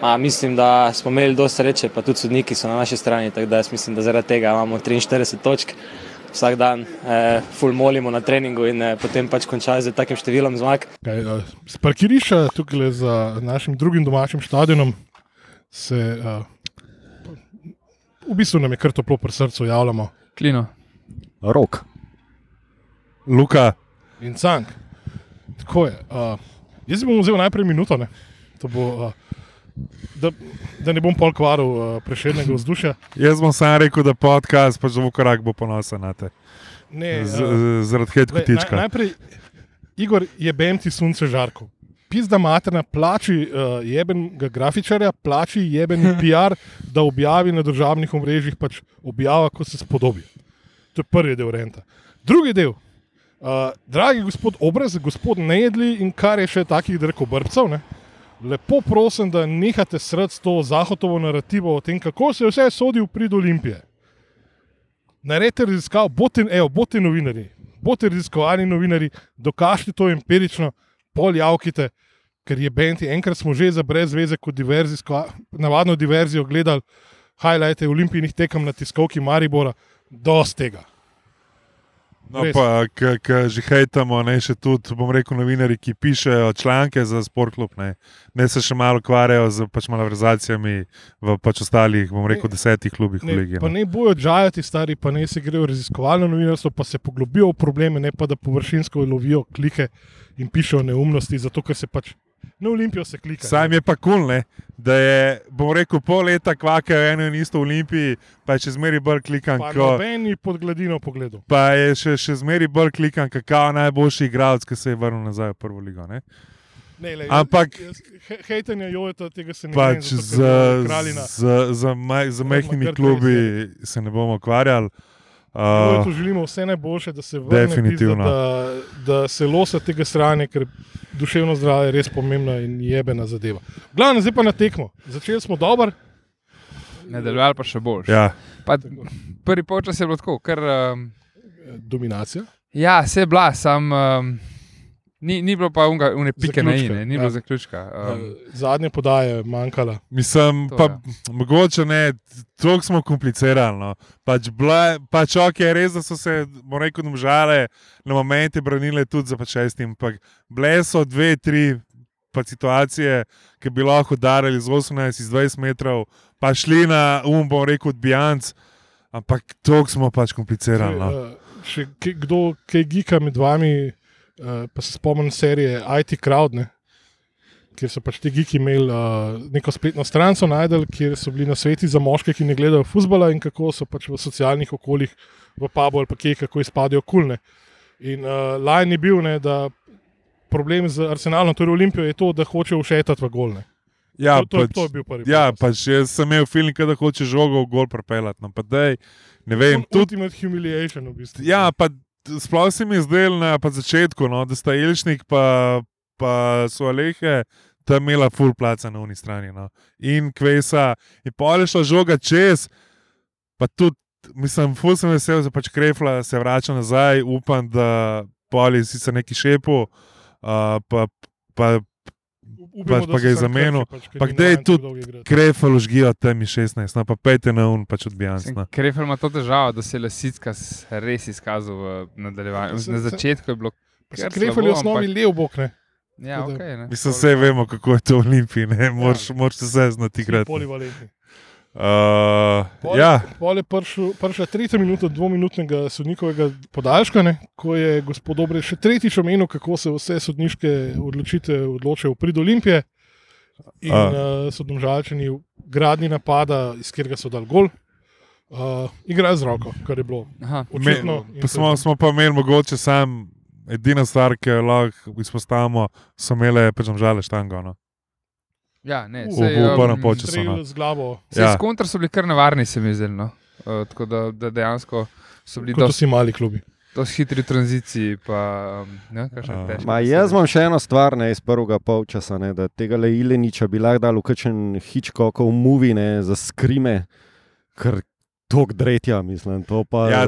A, mislim, da smo imeli dosta sreče, pa tudi sodniki so na naši strani, tako da jaz mislim, da zaradi tega imamo 43 točk. Vsak dan eh, full molimo na treningu in eh, potem pač končajo z takim številom zmag. Okay, uh, z parkirišča tukaj za našim drugim domačim stadionom se uh, v bistvu nam je kar toplo pri srcu javljamo. Klino. Rok. Luka. In cank. Tako je. Uh, jaz bom vzel najprej minuto. Ne? To bo. Uh, Da, da ne bom pol kvaril uh, prešednega vzdušja. Jaz bom sam rekel, da podcast, pa že v korak bo ponosen na te. Ne, Z- uh, Zaradi Glej, tička. Naj, najprej, Igor, jebem ti sunce žarko. Pizda materna, plači uh, jebenega grafičarja, plači jeben PR, da objavi na državnih omrežjih, pač objava, ko se spodobi. To je prvi del renta. Drugi del. Uh, dragi gospod Obraz, gospod Nejedli in kar je še takih rekel brbcev, ne? Lepo prosim, da nehate srati to zahotovo narativo o tem, kako se vse sodi v prid Olimpije. Naredite raziskav, bote, evo, bote novinari, bote raziskovalni novinari, dokažite to empirično, pol javkite, ker je Benti, enkrat smo že za brez veze, kot diverzijsko, navadno diverzijo gledali, highlighte olimpijskih tekem na tiskovki Maribora, dosti tega. No, res. pa, ki že hejtamo, ne še tudi, bom rekel, novinari, ki pišejo članke za Sportklub, ne, ne se še malo ukvarjajo z pač malverzacijami v pač ostalih, bom rekel, desetih klubih Ne, Ligi. pa ne bojo džajati stari, pa ne se grejo raziskovalno novinarstvo, pa se poglobijo v probleme, ne pa da površinsko lovijo klike in pišejo neumnosti, zato ker se pač na Olimpijo se klika. Sam je pa kul, cool, da je, bom rekel, pol leta kvakajo eno in isto v Olimpiji, pa je še zmeri bolj klikan, Pa ko, nobeni pod gladino pogledal. pa je še, še zmeri bolj klikan, kakao najboljši igralec, ki se je vrnil nazaj v prvo ligo. Ne? Ne, lej, Ampak- jaz- jaz- he- Hejtenja Jojeta, tega se ne Pač grem, zato, z, kraljina. z, z, maj, z majhnimi klubi se ne bomo ukvarjali. Uh, Jojetu želimo vse najboljše, da se vrne, definitivno. pizda, da, da se losa tega stranja, ker duševno zdravje je res pomembna in jebena zadeva. Glavno, zdaj pa na tekmo. Začeli smo dobro, Nadaljevali pa še boljš. ja. Pa, prvi polčas je bilo tako, ker. Um, dominacija. ja, se je bila, sam. Um, Ni, ni bilo pa unga, une pike na Zaključka, ine, ni ja. bilo zaključka. Um, Uh, Zadnje podaje manjkala. Mislim, To, pa, ja. mogoče ne, tako smo komplicirali. No. Pač, bila, pač ok, je res, da so se, bom rekel, domžale na momente branile tudi za pač šestim. Ampak bile so dve, tri pa situacije, ki bi lahko udarili z 18, iz 20 metrov, pa šli na um, bom rekel, odbijanc. Ampak tako smo pač komplicirali. No. Uh, še kdo, kaj gika med vami, uh, pa se spomnim serije IT Crowd, ne? kjer so pač ti giki imeli uh, neko spletno stran, so najdel, kjer so bili na sveti za moške, ki ne gledajo futbola in kako so pač v socialnih okoljih, v pubu ali pa kje, kako izpadajo kulne. In uh, lajn je bil, ne, da problem z Arsenalom, torej Olimpijo, je to, da hoče ušetati v golne. Ja, to, to, pač, to je bil prvi. ja, pač jaz sem imel film, da hoče žogo v gol prepeljati. No, pa dej, ne vem, tudi Ultimate humiliation v bistvu. Ja, pa sploh se mi je zdelo na začetku, no, da sta Ilšnik pa, pa so Alehe tam imela full placa na uni strani. No. In Kvesa, in pol je šla žoga čez, pa tudi, mislim, full sem vesel, da pač Krefla se vrača nazaj, upam, da pol je sicer neki šepo, uh, pa, pa Upamo, pač da pa ga je zamenil. pač, Pa kdaj tako tudi. Krefel užgijo tam 16, no, pa pejte na un, pač odbijanc. No. Krefel ima to težavo, da se je Lasicka s- res izkazal v nadaljevanju. Na začetku je bilo. Krefel je v osnovi ampak- lev bok, ne? Ja, okay, ne. Mislim, vse vemo, kako je to v Olimpiji, ne, moraš, moraš se znati igrati. Polivalentni. Uh, Pol, ja, pol je prišla tretja minuta dvominutnega sodnikovega podaljška, ne, ko je gospod Dobre še tretjič omenil, kako se vse sodniške odločitve odločajo prid Olimpije. In A. uh, so domžalčani v gradni napada, iz katerega so dal gol. Uh, igrajo z roko, kar je bilo očitno. Me, pa smo, smo pa imeli mogoče sam, edina stvar, ki jo lahko izpostavimo, so imele pač žale štango. No. Ja, ne, V- sej, v prvem um, glavo, Sej Ja. s kontra so bili kar nevarni, se mi zdi. No. Uh, tako da, da dejansko so bili kot dosti vsi mali klubi. dosti hitri v tranziciji. Pa, um, ne, A. težko Ma, jaz imam še eno stvar ne, iz prvega polčasa, ne, da tega le Ileniča bi lahko dal v kakšen Hitchcockov movie ne, za skrime, ker tok dretja, mislim. To pa, Ja,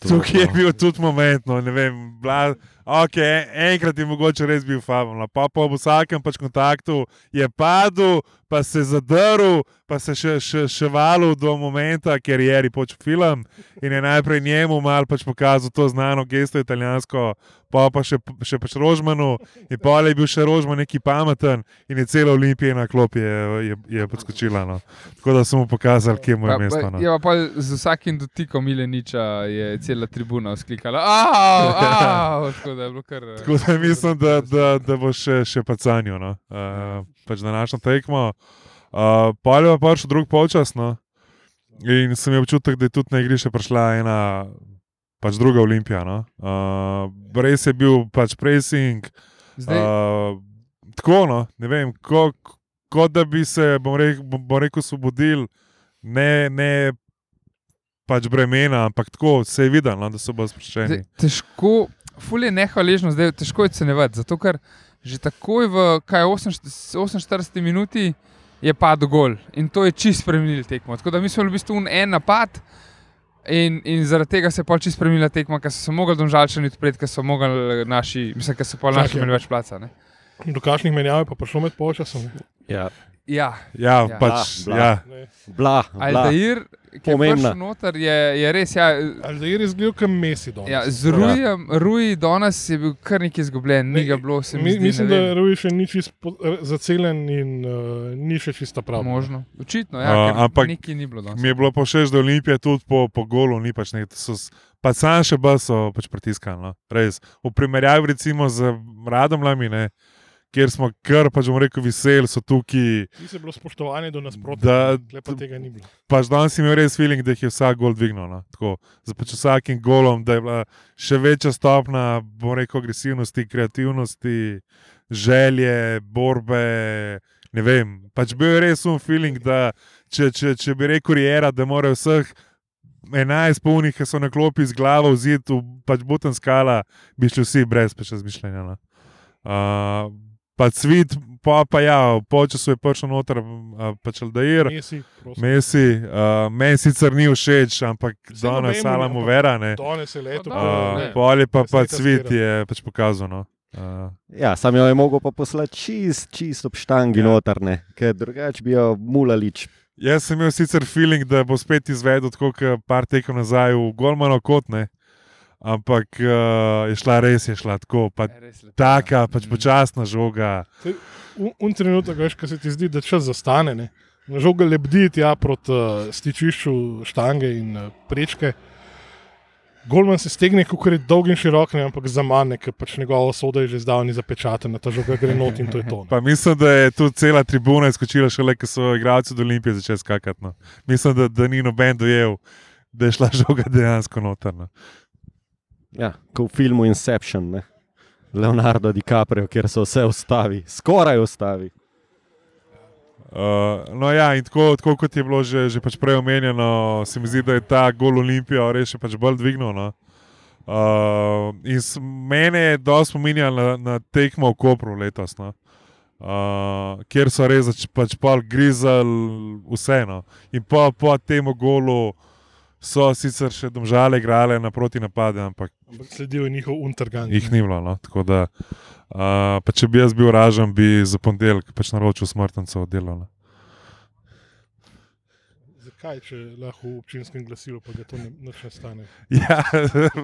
to Tukaj je pa- bil tudi moment, no, ne vem, bla, Ok, enkrat je mogoče res bil fabulno, pa po vsakem pač kontaktu je padel, pa se zadrl, pa se še, še, še valil do momenta, ker je Eri počel film in je najprej njemu mal pač pokazal to znano gesto italijansko, pa pa še, še pač Rožmanu in pa je bil še Rožman neki pameten in je celo Olimpije na klopi je, je, je podskočila. No. Tako da sem mu pokazal, kje mu je Pa- mesto. No. Ja, pa z vsakim dotikom Mileniča je cela tribuna vzklikala. Au, au, da je bilo kar. eh, Tako da mislim, da, da, da bo še, še pacanjo. No. Uh, pač današnjo tekmo. Uh, pa je pa še drug polčas. No. In sem imel občutek, da je tudi na igrišče prišla ena, pač druga olimpija. No. Uh, res je bil pač pressing. Zdaj, Uh, tako, no, ne vem, kot ko da bi se, bom rekel, bom rekel osvobodili, ne, ne pač bremena, ampak tako se je videlo, no, da so bolj sproščeni. težko, ful je nehvaležno, zdaj težko je cenevati. Zato, ker že takoj v kaj, 48 48 minuti je padel gol in to je čist spremenil tekmo. Tako da mi smo bili v bistvu en napad. In, in zaradi tega se je pač čisto spremenila tekma, ker so se mogli domžalčani odpreti, ker so mogli naši, mislim, ker so pa naši imeli več placa. Ne? Do kakšnih menjav je pa prišlo med polčasom? Ja, Ja, Ja, Ja. pač, Bla, bla. ja. Bla, bla. Aldair, Pomembna. prišel noter, je, je res. Ja, Ali da je res bil kam mesi dol? ja, z Rujem, Ruj danes je bil kar nekaj izgubljen, ni Ne, ga bilo, se mi zdi, mislim, da vem. Rui še ni čist po- zaceljen in uh, ni še čista prava. Možno. Očitno, ja, ker ampak nekaj ni bilo danes. Mi je bilo pa všeč, da Olimpija tudi po, po golu ni pač nekaj. Pa sam še bolj so pač pritiskali. No. Res. V primerjavi recimo z Radomljami, ne, kjer smo kar pač bom rekel veseli, so tukaj. Ni se bilo spoštovanje do nasprotnika, pa tega ni bilo. Pač danes imel res feeling, da jih je vsak gol dvignil. No. Tako, z pač vsakim golom, da je bila še večja stopna, bom rekel, agresivnosti, kreativnosti, želje, borbe. Ne vem, pač bil je res un feeling, da če, če, če bi rekel Riera, da mora vseh 11 polnih, ki so na klopi z glavo v pač buten skala, bi šli vsi brez pač razmišljanja. No. Uh, pa cvit, pa, pa ja, po času je prišel noter, uh, pač Aldair. Mesi, prosim. Messi, uh, meni sicer ni všeč, ampak danes nobenemu Sala ni, mu ampak vera. Ne. Danes je leto. Pa Uh. Pol je pa, pa cvit je pač pokazal. No. Uh, Ja, sam jo je mogel pa poslati čist, čist ob štangi Ja. ja. notrne, ker drugače bi jo mulalič. jaz sem imel sicer feeling, da bo spet izvedel tako, kot par tekem nazaj v Golmano kot ne. Ampak uh, je šla res, je šla tako. Pa, lepo, taka, ja. pač počasna žoga. Un, un trenutek, veš, ko se ti zdi, da čas zastane. Ne? Na žogo lebdi tja proti uh, stičišču štange in uh, prečke. Golman se stegne, kot je dolg in širok, ne, ampak za manj, ker pač njegova soda je že zdavni zapečatena, ta žoga gre not in to je to. ne. Pa mislim, da je tu cela tribuna izkočila, šele ko so igralci od Olimpije začeli skakati. No. Mislim, da, da ni noben dojel, da je šla žoga dejansko notrna. Ja, kot v filmu Inception, ne? Leonardo DiCaprio, kjer se vse ustavi, skoraj ustavi. Uh, no, ja, in tako, tako kot je bilo že, že pač prej omenjeno, se mi zdi, da je ta gol Olimpijo res še pač bolj dvignil. No. Uh, in mene je dosti spominjal na, na tekmo v Kopru letos, no. uh, kjer so res pač pol grizali vseeno. In po, po tem golu so sicer še domžale igrale naproti napade, ampak Ampak sledil je njihov untergang. jih ni bilo. No. Tako da, uh, pa če bi jaz bil ražen, bi za ponedeljek pač naročil smrtnico oddelal. No. Zakaj, če lahko v občinskem glasilu, pa ga to ne, ne stane? Ja,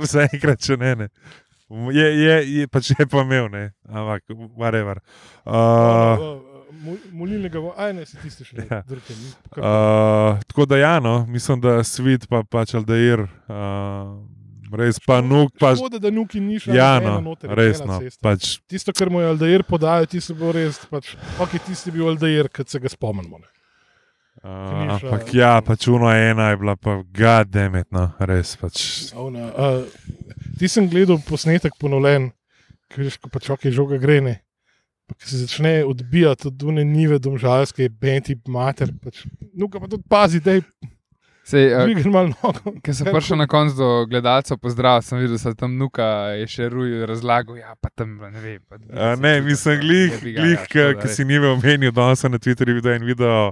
zaenkrat še ne. ne. Je, je, je, pač je pa imel, ne. ampak, whatever. Uh, Uh, Molilnega, aj ne, si tisti še Ja. ne. uh, tako da, ja, no, mislim, da svet pa pač Aldair, uh, res pa nuk, pa Škoda, da nuki ni šel. ja, no, res no. Pač, Tisto, kar mu je Aldair podajal, tisto bo res, pač, ok, tisti je bil Aldair, ki se ga spomnimo. Ne. uh, ampak ja, pač uno ena je bila pa gademet, no, res pač. Ona, uh, ti sem gledal posnetek ponovljen, ki veš, ko pač ok, žoga grene. Ko se začne odbijati od une nive domžalske, benti mater. Pač, Nuka pa tudi pazi, da je Uh, Dvignil malo nogo. Ker sem prišel na koncu do gledalcev, pozdrav, sem videl, da se tam nuka je še ruj razlagal. Ja, pa tam ne vem. Pa, A, ne, mislim, glih, glih ki si ni omenil, danes sem na Twitterju videl en video.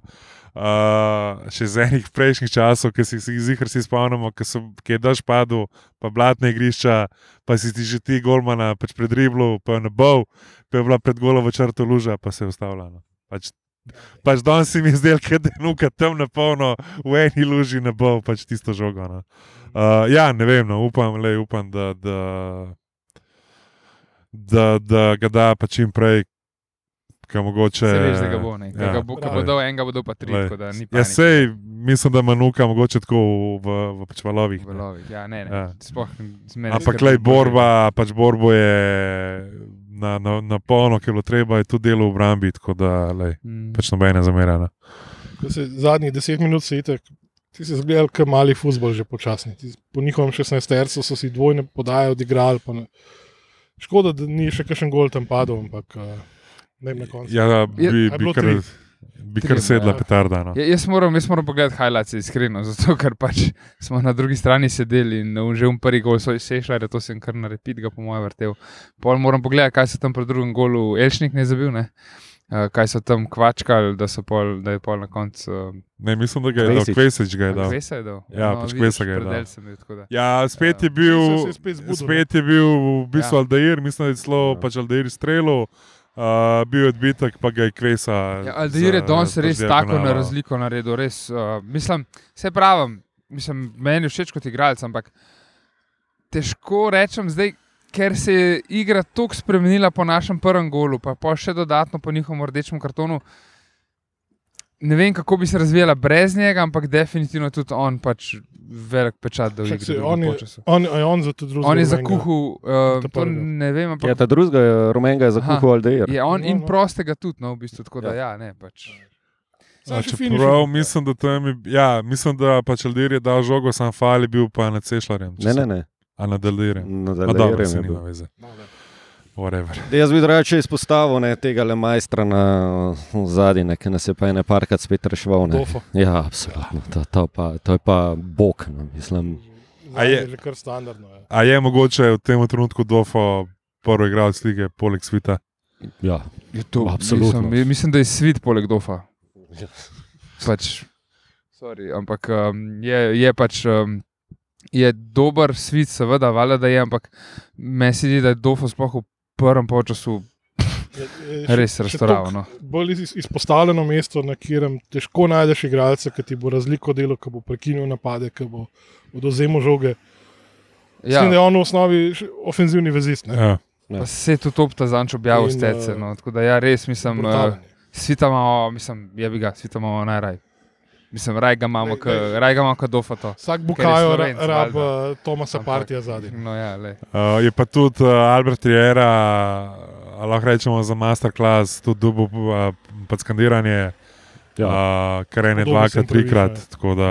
Uh, še iz enih prejšnjih časov, ki si jih zihar si spomnimo, ki, so, ki je daž padel, pa blatne igrišča, pa si ti že ti golmana pač pred riblo, pa ne bo, pa je bila pred golovo črto luža, pa se je ustavila. No. Pač, pač danes si mi zdel, da je nuka tam na polno, v eni luži ne bo, pač tisto žogo. No. Uh, ja, ne vem, no, upam, le, upam da, da, da, da ga da pa čim prej. Mogoče, se veš, da ga bo nekaj. ja. Ja, bo, bo dal enega, bo dal pa tri. Ja, sej, mislim, da ima nuka mogoče tako v, v pač valovih. V ne. lovih, Ja, ne, ne. Ja. Mene Ampak, lej, borba, pač borbo je na, na, na polno, ki je bilo treba, je tudi delo v obrambi, tako da lej, Mm. pač nobene se Zadnjih deset minut se itek, ti si zgledal, kot mali futbol, že počasni. Ti, po njihovem 16-tercu so si dvojne podaje odigrali. pa ne- Škoda, da ni še kakšen gol tam padel, ampak uh, ne vem na koncu. Ja, bi, A je bi, kar, tri? Bi kar sedla petarda. No. Ja, jaz, moram, jaz moram pogledati highlights, iskreno, zato ker pač smo na drugi strani sedeli in uh, že v prvi gol so sešljali, da to sem kar na repit, ga po mojem vrtel. Pol moram pogledati, kaj so tam pri drugem golu Elšnik ne zabil, ne? Uh, kaj so tam kvačkali, da, so pol, da je pol na koncu. Uh, Ne, mislim, da ga je dal. Kvesič ga je dal. Kvesa je dal. Ja, pač vidiš, Kvesa ga je predel dal. bil, tako da. Ja, spet je Ja. bil, Se je spet zbudil, spet je bil v bistvu Ja. Aldair, mislim, da je celo Ja. pač Aldair strelil, uh, bil je odbitek, pa ga je Kvesa. Ja, Aldeir je danes res tako na razliko naredil. Res, uh, mislim, vse pravim, mislim, meni je všeč kot igralec, ampak težko rečem zdaj, ker se je igra tako spremenila po našem prvem golu, pa, pa še dodatno po njihovem rdečem kartonu. Ne vem, kako bi se razvijala brez njega, ampak definitivno tudi on pač velik pečat, saj drugem on je-. On, je on za. On je zakuhal, uh, to prvega. ne vem, ampak Ja, ta drugega, rumenega je zakuhal Aldeir. je on No, in no. prostega tudi, no, v bistvu, tako da ja, ne, pač. A, Čeprav mislim, da je, ja, mislim, da pač Aldair je dal žogo, sam fali bil pa nad Sešljarjem. Ne, ne, ne. A nad Aldairjem. Nad Aldeirjem Whatever. Jaz bi drugače izpostavil ne, tega le majstra na zadnji, ki nas je pa ene parkrat spet reševal. Ja, absolutno. To, to, pa, to je pa bog. No, mislim. A Je je- kar standardno. Je. A je mogoče v tem trenutku Dofo prvi igralec lige, poleg svita? Ja. Je to, Absolutno. Mislim, mislim, da je svet poleg Dofa. Ja. Pač, sorry, ampak um, je, je pač. Um, Je dober svet, seveda, valjda, da je, ampak meni se zdi, da je Dofo sploh v prvem še- res toliko No. Bolj iz- izpostavljeno mesto, na katerem težko najdeš igralca, ki ti bo razliko delo, ki bo prekinil napade, ki bo oduzemal žoge. Ja. Mislim, da je Ja, on v osnovi ofenzivni vezist. ne. Ja. pa se je tudi opta za nič objavil In, stece. uh, No. Tako da ja, res mislim, uh, Brutalen je. svita imamo, mislim, je bi ga, svita imamo najraj. Mislim, raj ga imamo, raj ga imamo kot Dofa to. Vsak je bukajo Slovenc, rab valjda. uh, Tomasa Ampak- Partija zadnji. No, ja, lej. Uh, je pa tudi uh, Albert Riera, uh, lahko rečemo za masterclass, tudi dubo uh, pa skandiranje, Ja. uh, kar Podobno sem dvakrat, trikrat. da,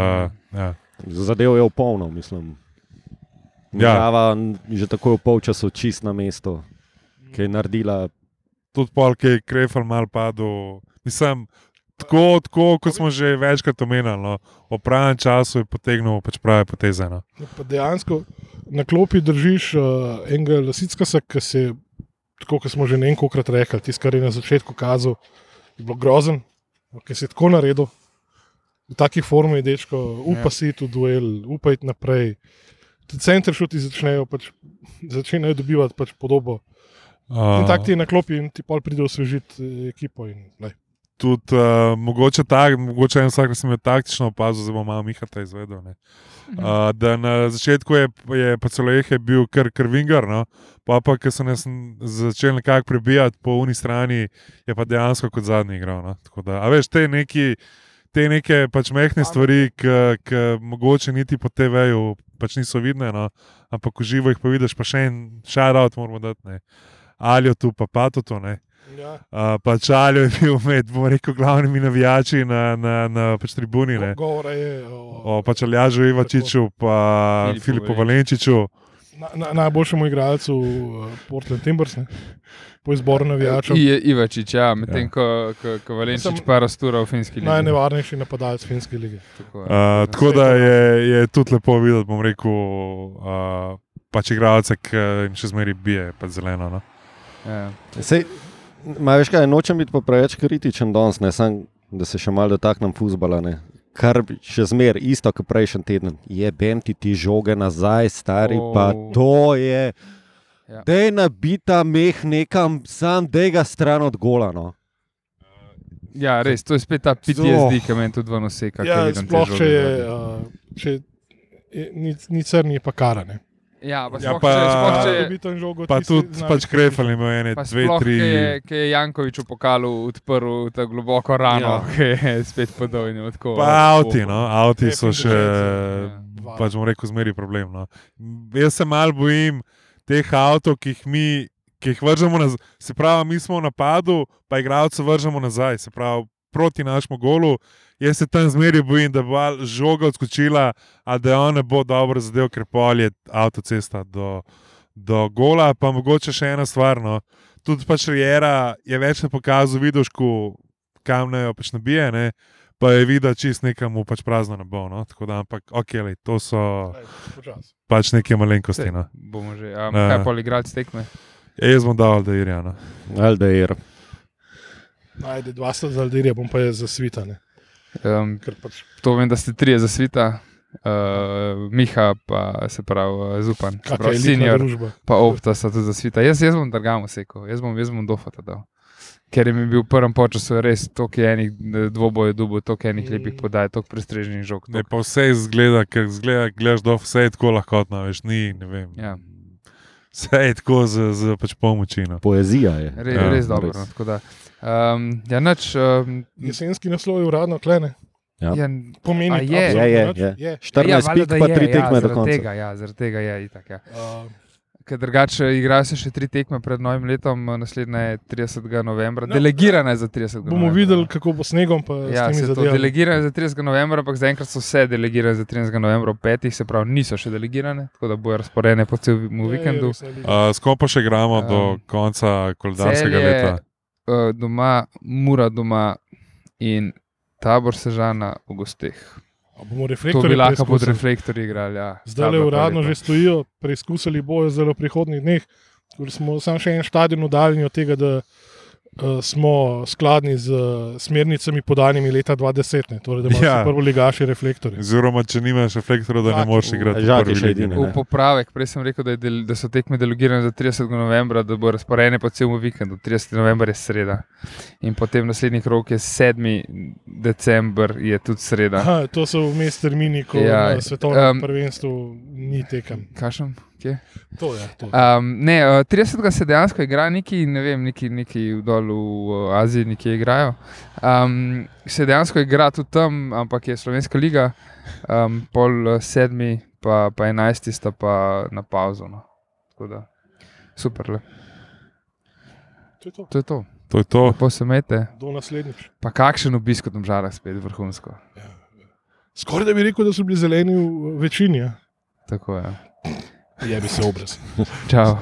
ja. Zadev je v polno, mislim. Ja. Java že tako v polčasu čist na mesto, ki je naredila. tudi pol, ki je Krefel mal padel. Mislim, tako, tako kot smo že večkrat omenili, no, v pravem času je potegnil pač prave poteze. No. Ja, pa Dejansko na klopi držiš uh, enega lasicka, ki se, tako kot smo že nekajkrat rekli, tisto, kar je na začetku kazal, je bilo grozen, ki si tako naredil. V takih formah je dečko, upa Ja. si tu duel, upaj naprej. Ti center šuti začnejo, pač, začnejo dobivati pač podobo. In Uh, tako ti je na klopi in ti pol pride osvežiti eh, ekipo. In, lej. Tudi uh, mogoče tak, mogoče en vsak, ki sem jo taktično opazil, bom malo Mihata izvedel. Ne. Uh, da na začetku je, je pa celo je bil kar krvingar, no? pa pa, ki so nas začeli nekako prebijati po uni strani, je pa dejansko kot zadnji igral. No? Tako Da, a veš, te neki. Te neke pač mehke stvari, ki mogoče niti po TV-ju pač niso vidne, no? ampak v živo jih pa vidiš, pa še en šarout moramo dati. Ne? Alijo tu, pa pa to. Ne? Ja. Uh, pač Aljo je bil med, bomo rekel, glavnimi navijači na, na, na pač tribuni. Ne? Go- Govora je o, O pač Aljažu Ivačiču, pa Filipu Filipu Valenčiču. na, na, najboljšemu igralcu uh, Portland Timbers. Ne? po izboru navijačev. I, Ivačič, ja, medtem Ja. ko, ko, ko Valenčič pa rastura v finski ligi. Najnevarnejši napadalec finske lige. Tako, Uh, ja. tako da je, je tudi lepo videti, bom rekel, uh, pač igralce, ki jim še zmeraj bije, pa zeleno. No? Ja. Sej, ma, veš kaj, nočem biti pa preveč kritičen danes, ne, sam, da se še malo dotaknem fusbala. Ne. Kar bi še zmeraj, isto kot prejšnji teden, je bem ti ti žoge nazaj, stari, oh. pa Oh. to je. Ja. Ja. Dej nabita meh nekam, sam dega stran od gola. No. ja, res, to je spet ta PTSD, ki me tudi ven oseka. Ja, sploh če je, uh, če je ni, ni crni, je pa karane. Ja, pa Ja, pa- če, če, bi tam žogo Pa tudi pač Krefel ima ene, pa dve, sploh, tri. ki je, ki je Jankovič v pokalu odprl ta globoko rano, Ja. ki je spet je tako. Pa avti, no, avti so še, ja. pač bom rekel, zmeri problem. No. Jaz se mal bojim teh avtov, ki jih mi, ki jih vržemo nazaj. Se pravi, mi smo v napadu, pa igralce vržemo nazaj, se pravi, proti našemu golu. Jaz se tam zmeri bojim, da bo ali žoga odskočila, a da on ne bo dobro zadev, ker pol je avtocesta do, do gola. Pa mogoče še ena stvar. No. Tudi pač Rijera je več ne pokazal vidošku, kam naj jo pač nabije. Ne. Pa je videl, čist nekam pač prazno ne bo. No? Tako da, ampak, ok, lej, to so Ej, počasi. pač neke malenkosti. No? Bomo že. Um, Ja. kaj pa igralci tekme? Ja, jaz bom dal, da je Irjana. Aldeir. Najde dva sta za Aldirija, bom pa je za svitane. Um, Ker pač to vem, da ste trije za svita. Uh, Miha, pa se pravi uh, Zupan, se pravi senior, družba. pa Opta sta tudi za svita. Jaz, jaz bom drgamo sekal, jaz bom, jaz bom dofata dal. Ker je mi bil v prvem času res toliko enih eh, dvobojev, dubo, toliko enih Mm. lepih podaj, toliko prestrežnih žog. Ne, toliko- pa vse izgleda, ker zgleda, gledaš, da vse je tako lahkotno, veš, ni, ne vem. Ja. Vse je tako z, z pač pomoči. No. Poezija je. Re, Ja, res dobro. res. No, tako da, um, ja, nič, um, Jesenski naslov je uradno klene. Ja. ja, Pomeni, A je? Je, je, je. je. 14 ja, ja, pik, pa je, 3 ja, tekme do zaradi konca. Tega, ja, zaradi tega je itak. Ja. Uh, Ker drugače igrajo se še tri tekme pred novim letom, naslednja je 30. novembra. No, Delegirana je za 30. bomo novembra. videli, kako bo snegom, pa Ja, zadevami. delegirane za 30. novembra, ampak zaenkrat so vse delegirane za 30. novembra, petih, se pravi, niso še delegirane, tako da bojo razporejene po celem Ja, je vikendu. Uh, Skoro pa še gremo um, do Um, konca koledarskega leta. Uh, doma, mura doma in tabor sežana v gosteh. A bomo To reflektorje bi lahko pod reflektorji igrali. Ja. Zdaj le uradno že stojijo, preizkusili bojo zelo v prihodnih dneh. Smo samo še en stadion oddaljeni od tega, da smo skladni z uh, smernicami podanimi leta 2010. Ne? Torej, da imamo Ja. prvo ligaši reflektorje. Oziroma, če nimaš reflektorja, da ne moreš igrati. v Žaki prvi še ligi. edini, V ne. popravek, prej sem rekel, da, del, da so tekme delegirane za 30. novembra, da bo razporejene po celem vikendu. 30. november je sreda. In potem naslednji krok je 7. december, je tudi sreda. Aha, to so vmes termini, ko Ja, na svetovnem um, um, prvenstvu ni tekem. Kašem? Kje? To je to. Um, ne, uh, 30. se dejansko igra, neki, ne vem, neki, neki dol v uh, Aziji, neki igrajo. Um, se dejansko igra tudi tam, ampak je Slovenska liga, um, pol uh, sedmi, pa, pa enajsti sta pa na pauzo. No. Tako da, super. Le. to je to. To je to. To je to. Lepo se mete. Do naslednjič. Pa kakšen obisk v Domžalah spet vrhunsko. Skoraj da bi rekel, da so bili zeleni v večini. Ja. Tako je. Je tchau se obraz. Ćao.